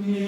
Yeah.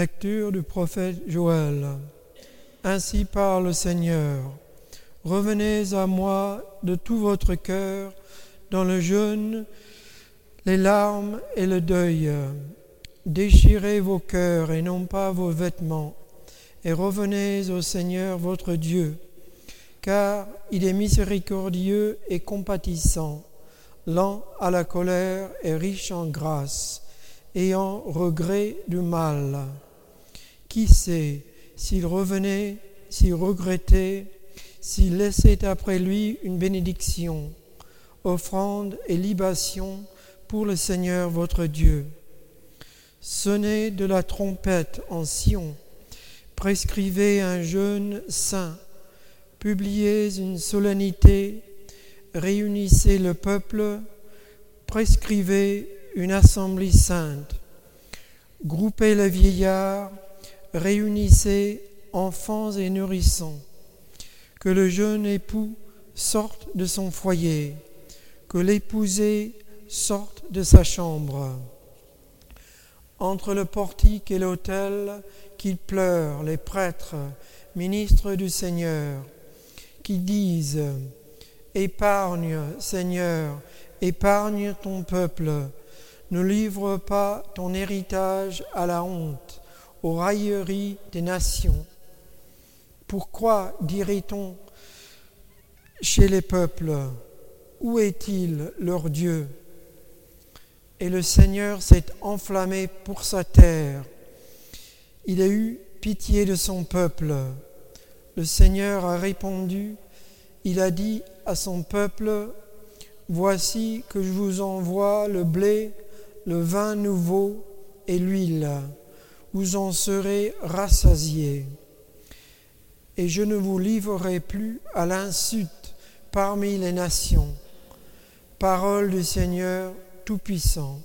Lecture du prophète Joël. Ainsi parle le Seigneur. Revenez à moi de tout votre cœur dans le jeûne, les larmes et le deuil. Déchirez vos cœurs et non pas vos vêtements, et revenez au Seigneur votre Dieu, car il est miséricordieux et compatissant, lent à la colère et riche en grâce ayant regret du mal. Qui sait s'il revenait, s'il regrettait, s'il laissait après lui une bénédiction, offrande et libation pour le Seigneur votre Dieu. Sonnez de la trompette en Sion, prescrivez un jeûne saint, publiez une solennité, réunissez le peuple, prescrivez une assemblée sainte. Groupez les vieillards, réunissez enfants et nourrissons. Que le jeune époux sorte de son foyer, que l'épousée sorte de sa chambre. Entre le portique et l'autel, qu'ils pleurent, les prêtres, ministres du Seigneur, qui disent Épargne, Seigneur, épargne ton peuple ne livre pas ton héritage à la honte, aux railleries des nations. Pourquoi dirait-on chez les peuples, où est-il leur Dieu? Et le Seigneur s'est enflammé pour sa terre. Il a eu pitié de son peuple. Le Seigneur a répondu, il a dit à son peuple, Voici que je vous envoie le blé le vin nouveau et l'huile, vous en serez rassasiés. Et je ne vous livrerai plus à l'insulte parmi les nations. Parole du Seigneur Tout-Puissant.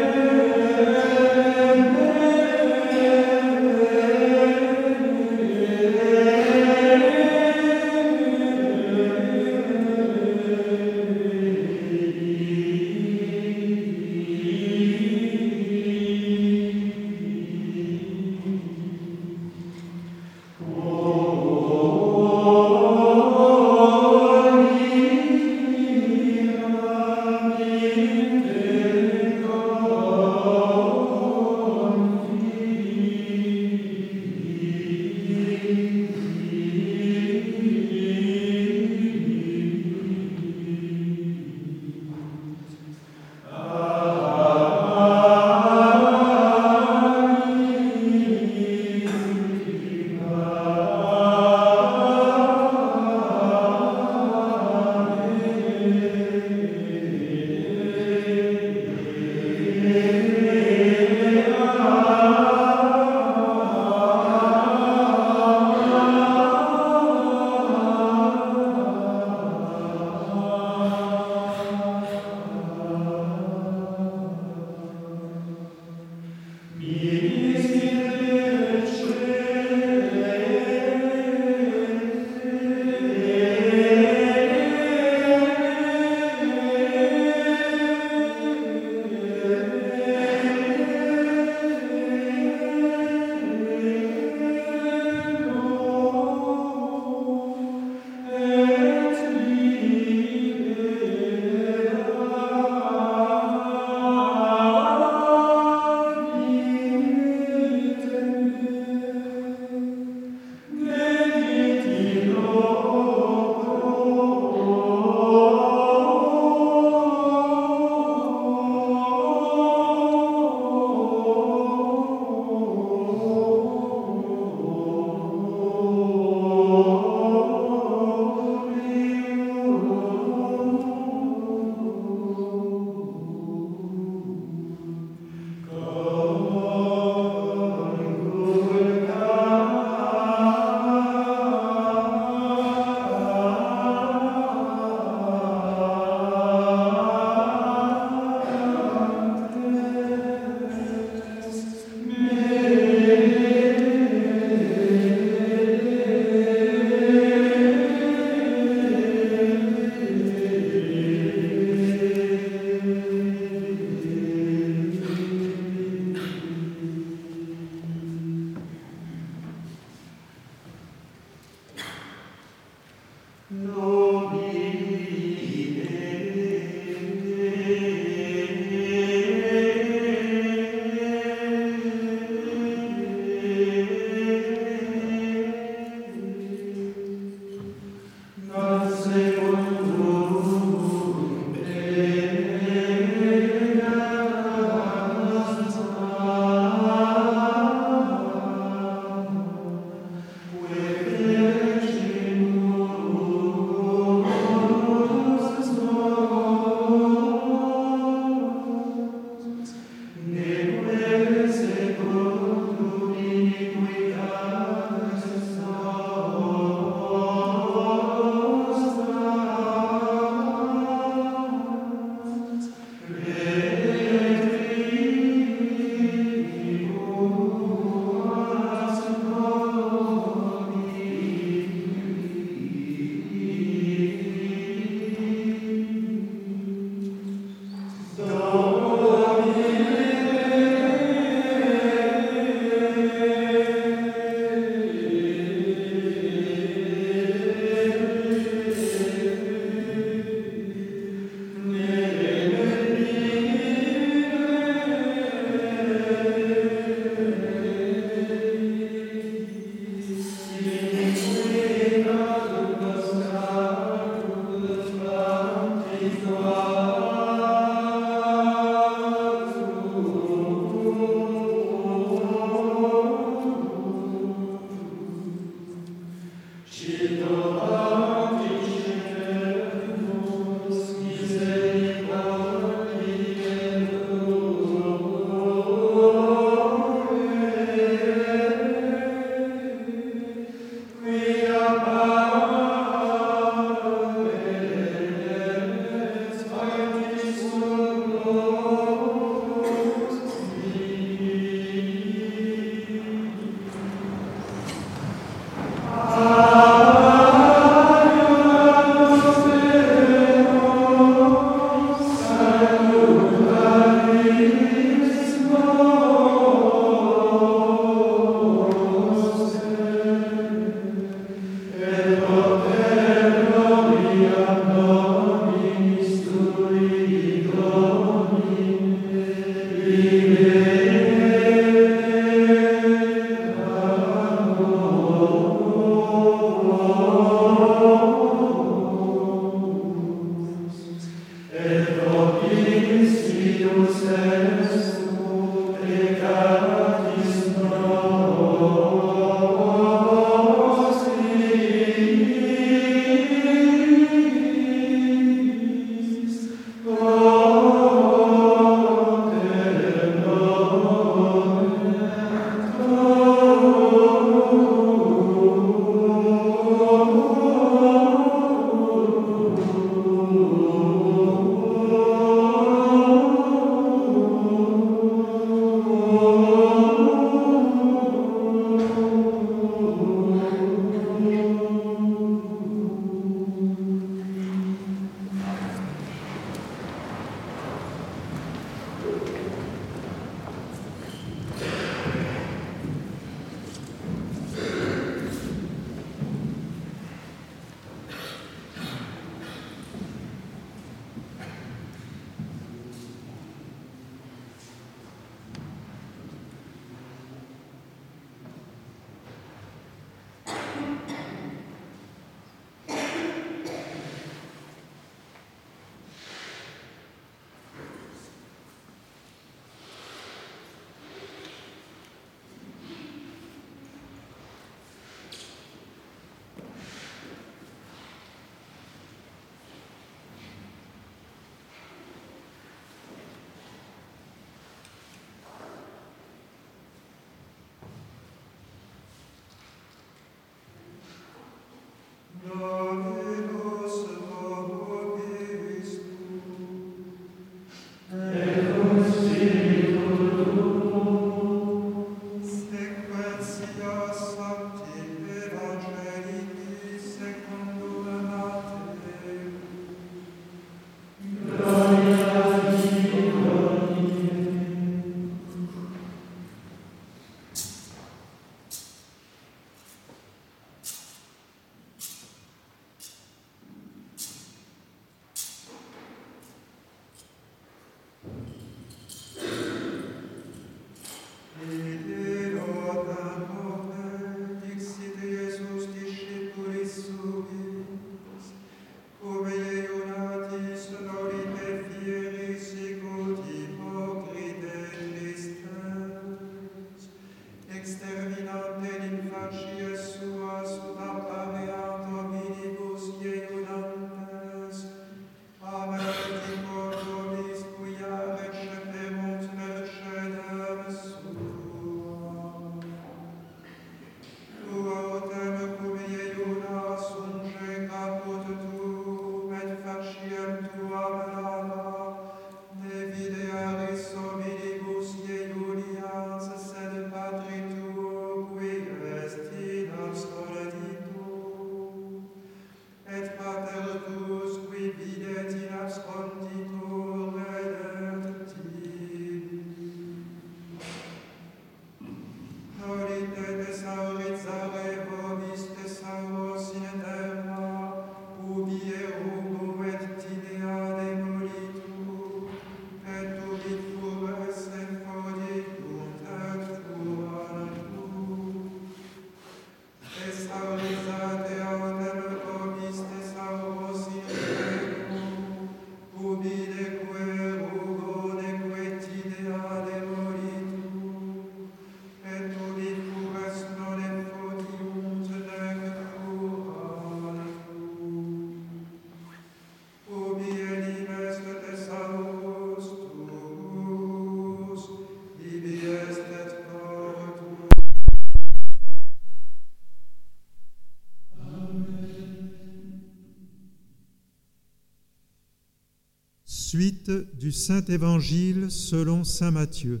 Du Saint Évangile selon Saint Matthieu.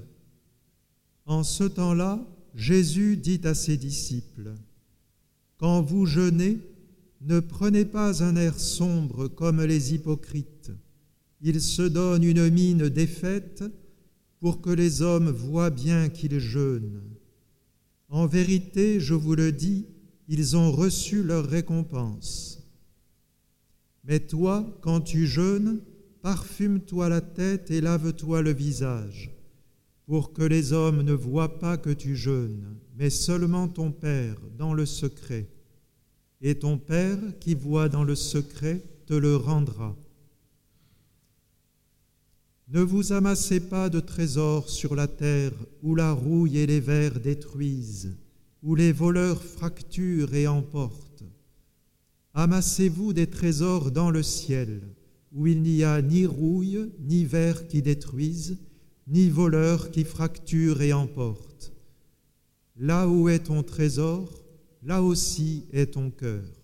En ce temps-là, Jésus dit à ses disciples, Quand vous jeûnez, ne prenez pas un air sombre comme les hypocrites. Ils se donnent une mine défaite pour que les hommes voient bien qu'ils jeûnent. En vérité, je vous le dis, ils ont reçu leur récompense. Mais toi, quand tu jeûnes, Parfume-toi la tête et lave-toi le visage, pour que les hommes ne voient pas que tu jeûnes, mais seulement ton Père dans le secret. Et ton Père qui voit dans le secret te le rendra. Ne vous amassez pas de trésors sur la terre où la rouille et les vers détruisent, où les voleurs fracturent et emportent. Amassez-vous des trésors dans le ciel où il n'y a ni rouille, ni vers qui détruisent, ni voleurs qui fracturent et emportent. Là où est ton trésor, là aussi est ton cœur.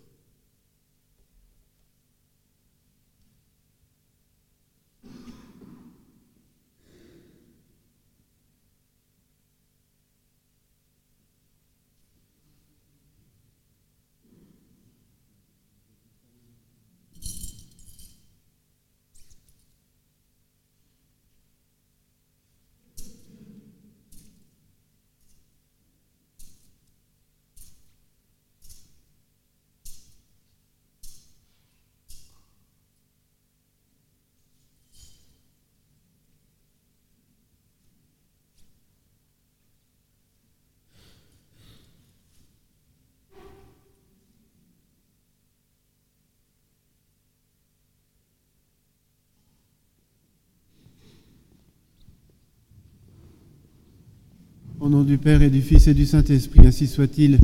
Nom du Père et du Fils et du Saint-Esprit, ainsi soit-il.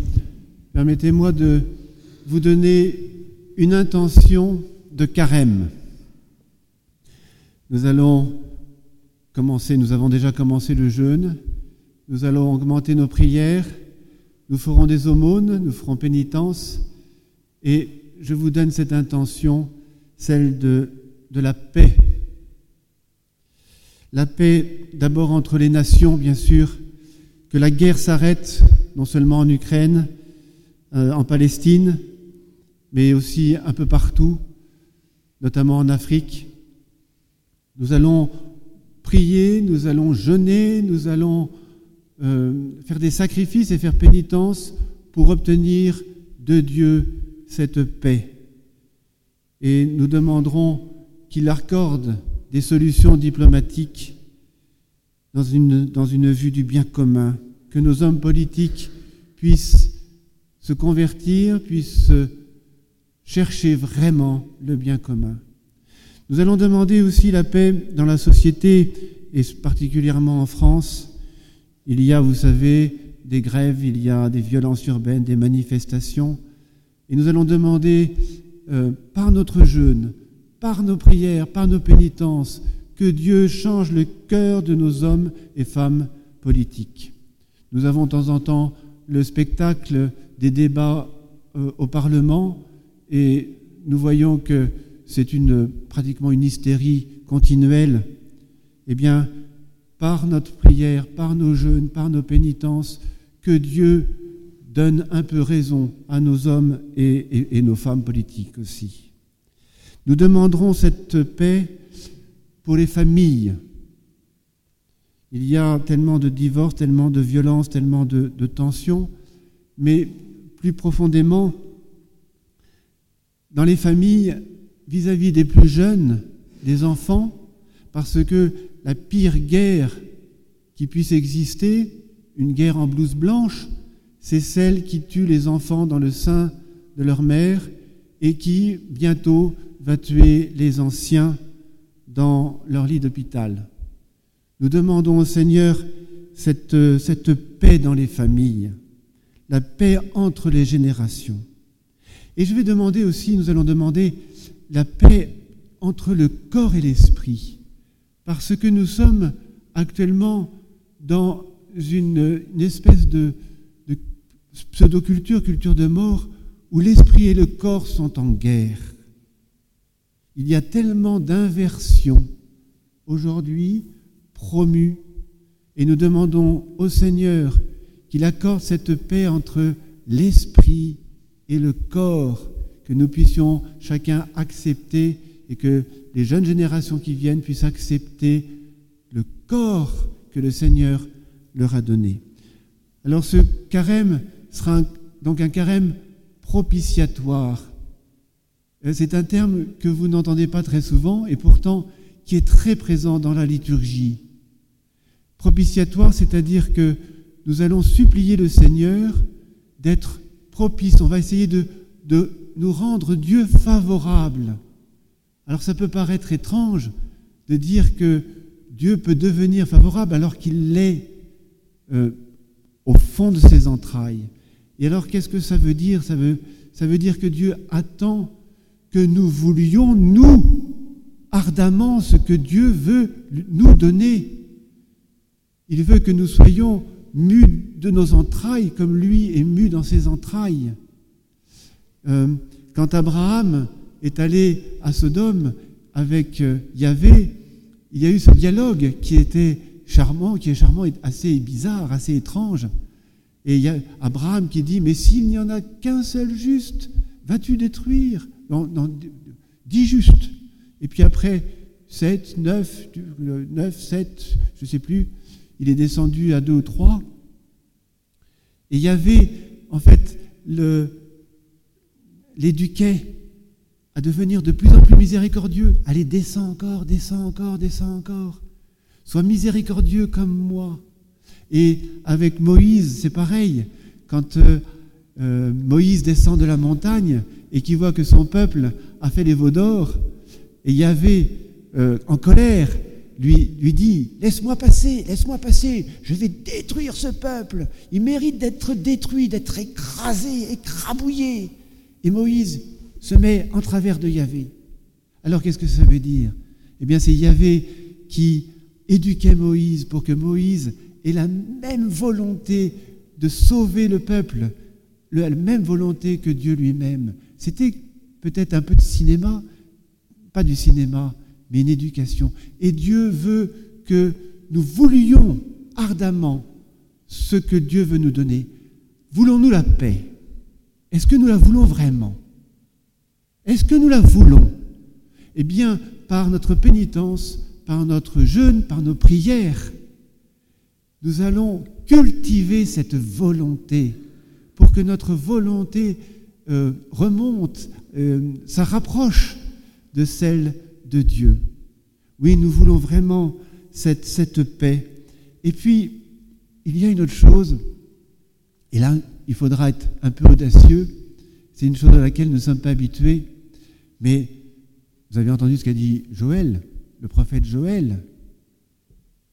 Permettez-moi de vous donner une intention de carême. Nous allons commencer, nous avons déjà commencé le jeûne, nous allons augmenter nos prières, nous ferons des aumônes, nous ferons pénitence, et je vous donne cette intention, celle de, de la paix. La paix d'abord entre les nations, bien sûr, que la guerre s'arrête, non seulement en Ukraine, euh, en Palestine, mais aussi un peu partout, notamment en Afrique. Nous allons prier, nous allons jeûner, nous allons euh, faire des sacrifices et faire pénitence pour obtenir de Dieu cette paix. Et nous demanderons qu'il accorde des solutions diplomatiques dans une, dans une vue du bien commun, que nos hommes politiques puissent se convertir, puissent chercher vraiment le bien commun. Nous allons demander aussi la paix dans la société et particulièrement en France. Il y a, vous savez, des grèves, il y a des violences urbaines, des manifestations. Et nous allons demander euh, par notre jeûne, par nos prières, par nos pénitences, que Dieu change le cœur de nos hommes et femmes politiques. Nous avons de temps en temps le spectacle des débats euh, au Parlement et nous voyons que c'est pratiquement une hystérie continuelle. Eh bien, par notre prière, par nos jeûnes, par nos pénitences, que Dieu donne un peu raison à nos hommes et nos femmes politiques aussi. Nous demanderons cette paix pour les familles. Il y a tellement de divorces, tellement de violences, tellement de, tensions, mais plus profondément, dans les familles, vis-à-vis des plus jeunes, des enfants, parce que la pire guerre qui puisse exister, une guerre en blouse blanche, c'est celle qui tue les enfants dans le sein de leur mère et qui, bientôt, va tuer les anciens dans leur lit d'hôpital. Nous demandons au Seigneur cette, cette paix dans les familles, la paix entre les générations. Et je vais demander aussi, nous allons demander la paix entre le corps et l'esprit, parce que nous sommes actuellement dans une, espèce de, de pseudoculture, culture de mort, où l'esprit et le corps sont en guerre. Il y a tellement d'inversions aujourd'hui promu. Et nous demandons au Seigneur qu'il accorde cette paix entre l'esprit et le corps, que nous puissions chacun accepter et que les jeunes générations qui viennent puissent accepter le corps que le Seigneur leur a donné. Alors ce carême sera donc un carême propitiatoire. Euh, c'est un terme que vous n'entendez pas très souvent et pourtant qui est très présent dans la liturgie. Propitiatoire, c'est-à-dire que nous allons supplier le Seigneur d'être propice. On va essayer de, nous rendre Dieu favorable. Alors ça peut paraître étrange de dire que Dieu peut devenir favorable alors qu'il l'est euh, au fond de ses entrailles. Et alors qu'est-ce que ça veut dire? Ça veut dire que Dieu attend que nous voulions, nous, ardemment, ce que Dieu veut nous donner. Il veut que nous soyons mus de nos entrailles comme lui est mu dans ses entrailles. Euh, quand Abraham est allé à Sodome avec euh, Yahvé, il y a eu ce dialogue qui était charmant, qui est charmant et assez bizarre, assez étrange. Et il y a Abraham qui dit, mais s'il n'y en a qu'un seul juste, vas-tu détruire? Non, non, Dis juste. Et puis après, 7, 9, 9, 7, je ne sais plus, il est descendu à 2 ou 3. Et il y avait, en fait, l'éduquait à devenir de plus en plus miséricordieux. Allez, descends encore, descends encore, descends encore. Sois miséricordieux comme moi. Et avec Moïse, c'est pareil. Quand euh, euh, Moïse descend de la montagne et qu'il voit que son peuple a fait les veaux d'or, et Yahvé, euh, en colère, lui, lui dit, laisse-moi passer, laisse-moi passer, je vais détruire ce peuple. Il mérite d'être détruit, d'être écrasé, écrabouillé. Et Moïse se met en travers de Yahvé. Alors qu'est-ce que ça veut dire? Eh bien c'est Yahvé qui éduquait Moïse pour que Moïse ait la même volonté de sauver le peuple, la même volonté que Dieu lui-même. C'était peut-être un peu de cinéma, pas du cinéma, mais une éducation. Et Dieu veut que nous voulions ardemment ce que Dieu veut nous donner. Voulons-nous la paix? Est-ce que nous la voulons vraiment? Est-ce que nous la voulons? Eh bien, par notre pénitence, par notre jeûne, par nos prières, nous allons cultiver cette volonté pour que notre volonté euh, remonte, euh, ça rapproche de celle de Dieu. Oui, nous voulons vraiment cette, cette paix. Et puis, il y a une autre chose, et là, il faudra être un peu audacieux, c'est une chose à laquelle nous ne sommes pas habitués, mais vous avez entendu ce qu'a dit Joël, le prophète Joël,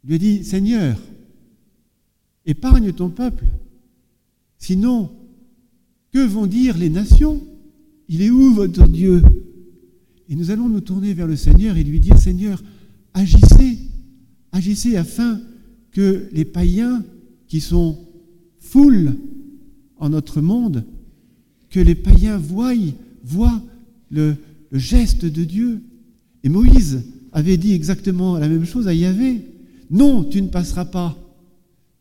lui a dit, Seigneur, épargne ton peuple, sinon, que vont dire les nations? Il est où votre Dieu? Et nous allons nous tourner vers le Seigneur et lui dire, Seigneur, agissez, agissez afin que les païens qui sont foule en notre monde, que les païens voient, voient le geste de Dieu. Et Moïse avait dit exactement la même chose à Yahvé. Non, tu ne passeras pas.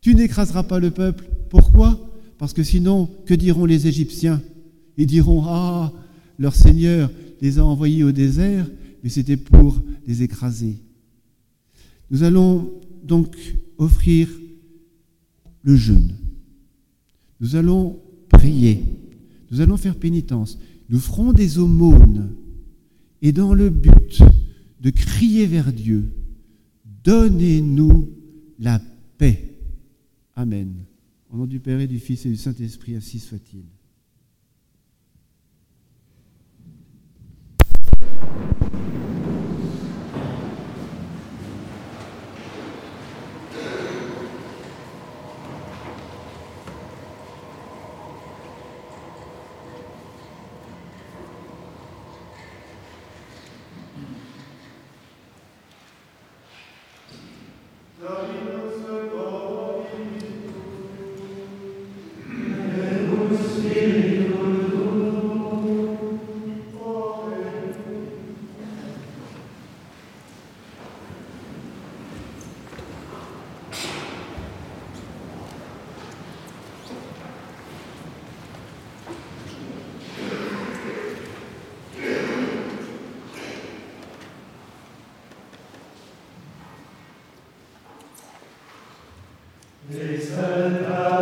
Tu n'écraseras pas le peuple. Pourquoi? Parce que sinon, que diront les Égyptiens? Ils diront, ah, leur Seigneur les a envoyés au désert, mais c'était pour les écraser. Nous allons donc offrir le jeûne. Nous allons prier. Nous allons faire pénitence. Nous ferons des aumônes. Et dans le but de crier vers Dieu, donnez-nous la paix. Amen. Au nom du Père et du Fils et du Saint-Esprit, ainsi soit-il. Listen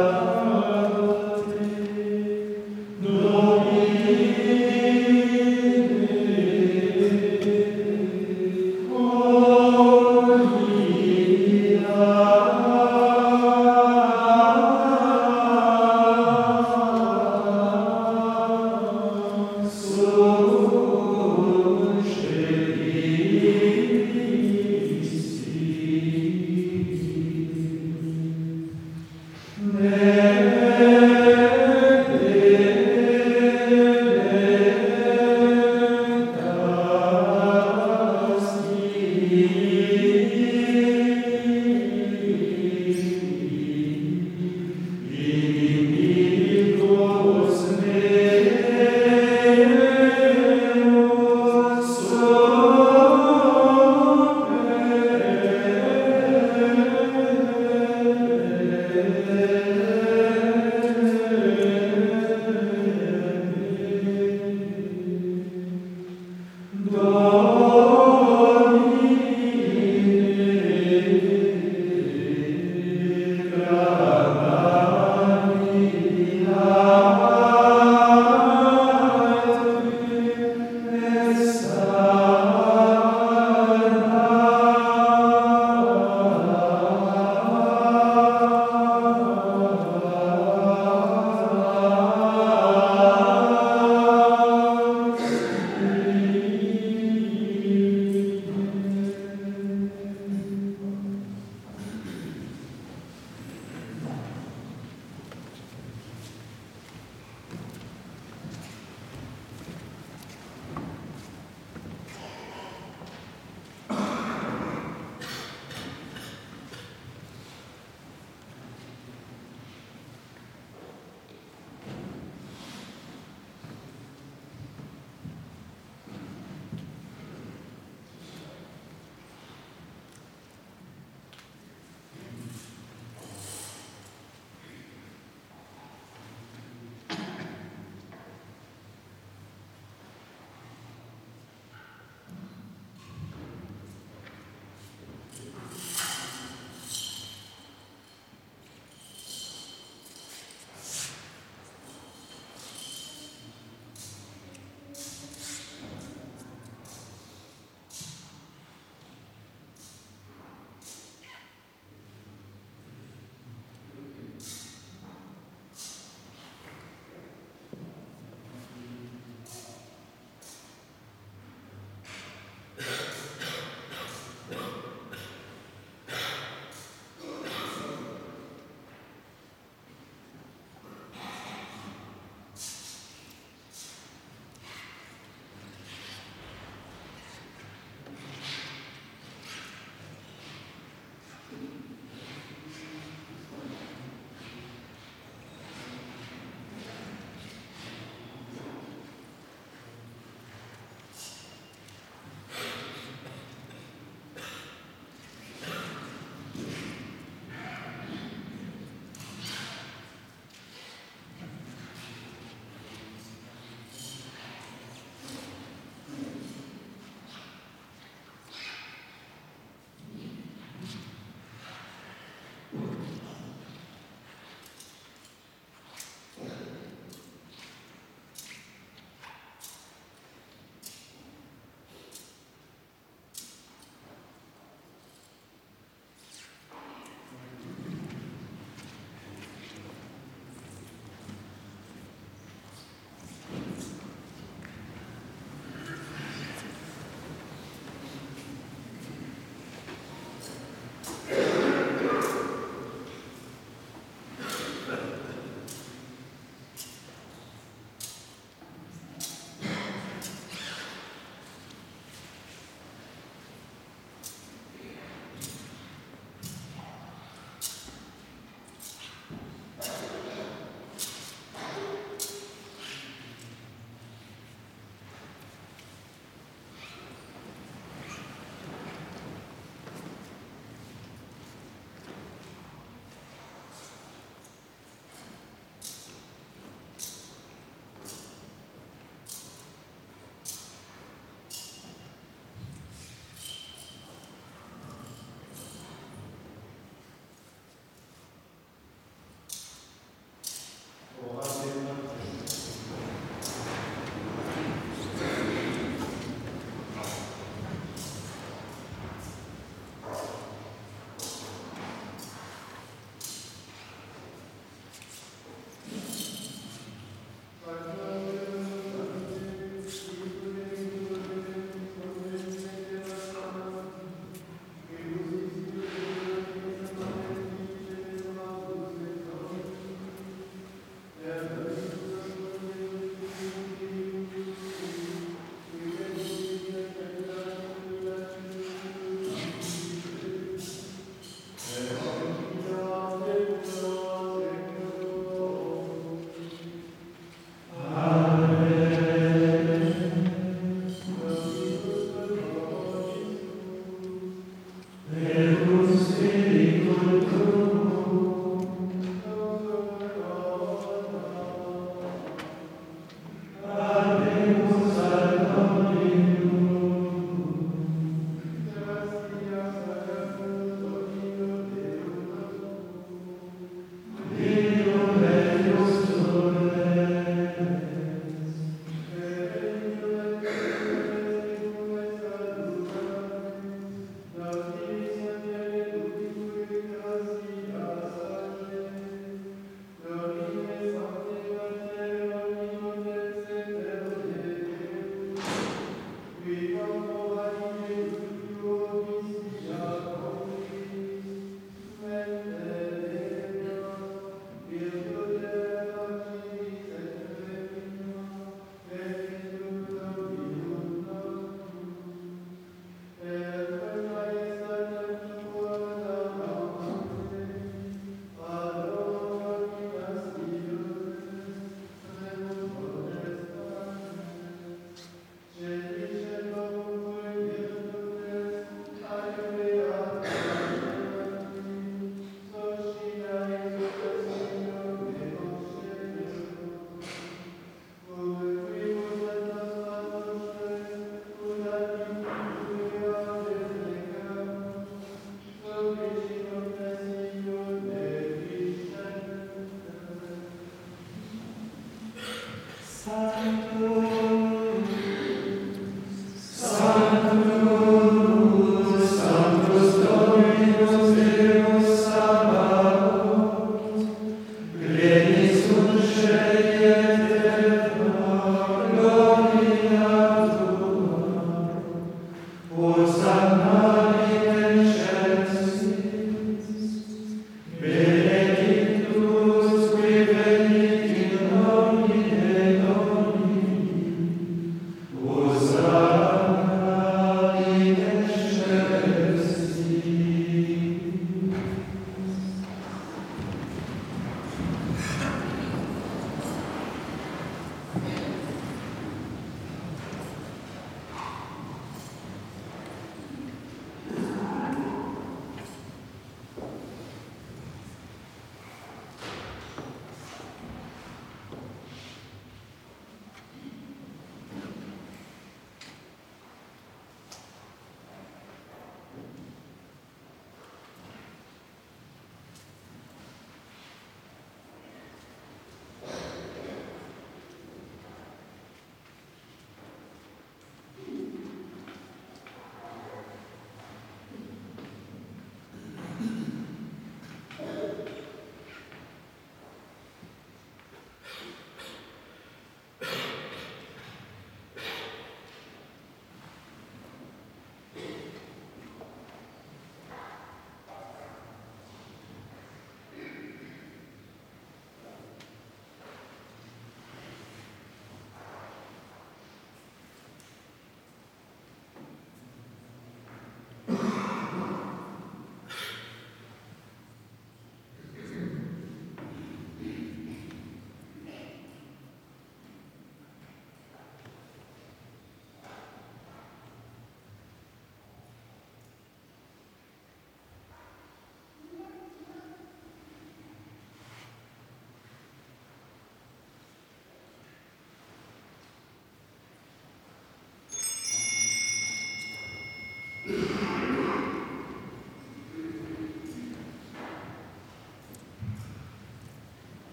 Yeah.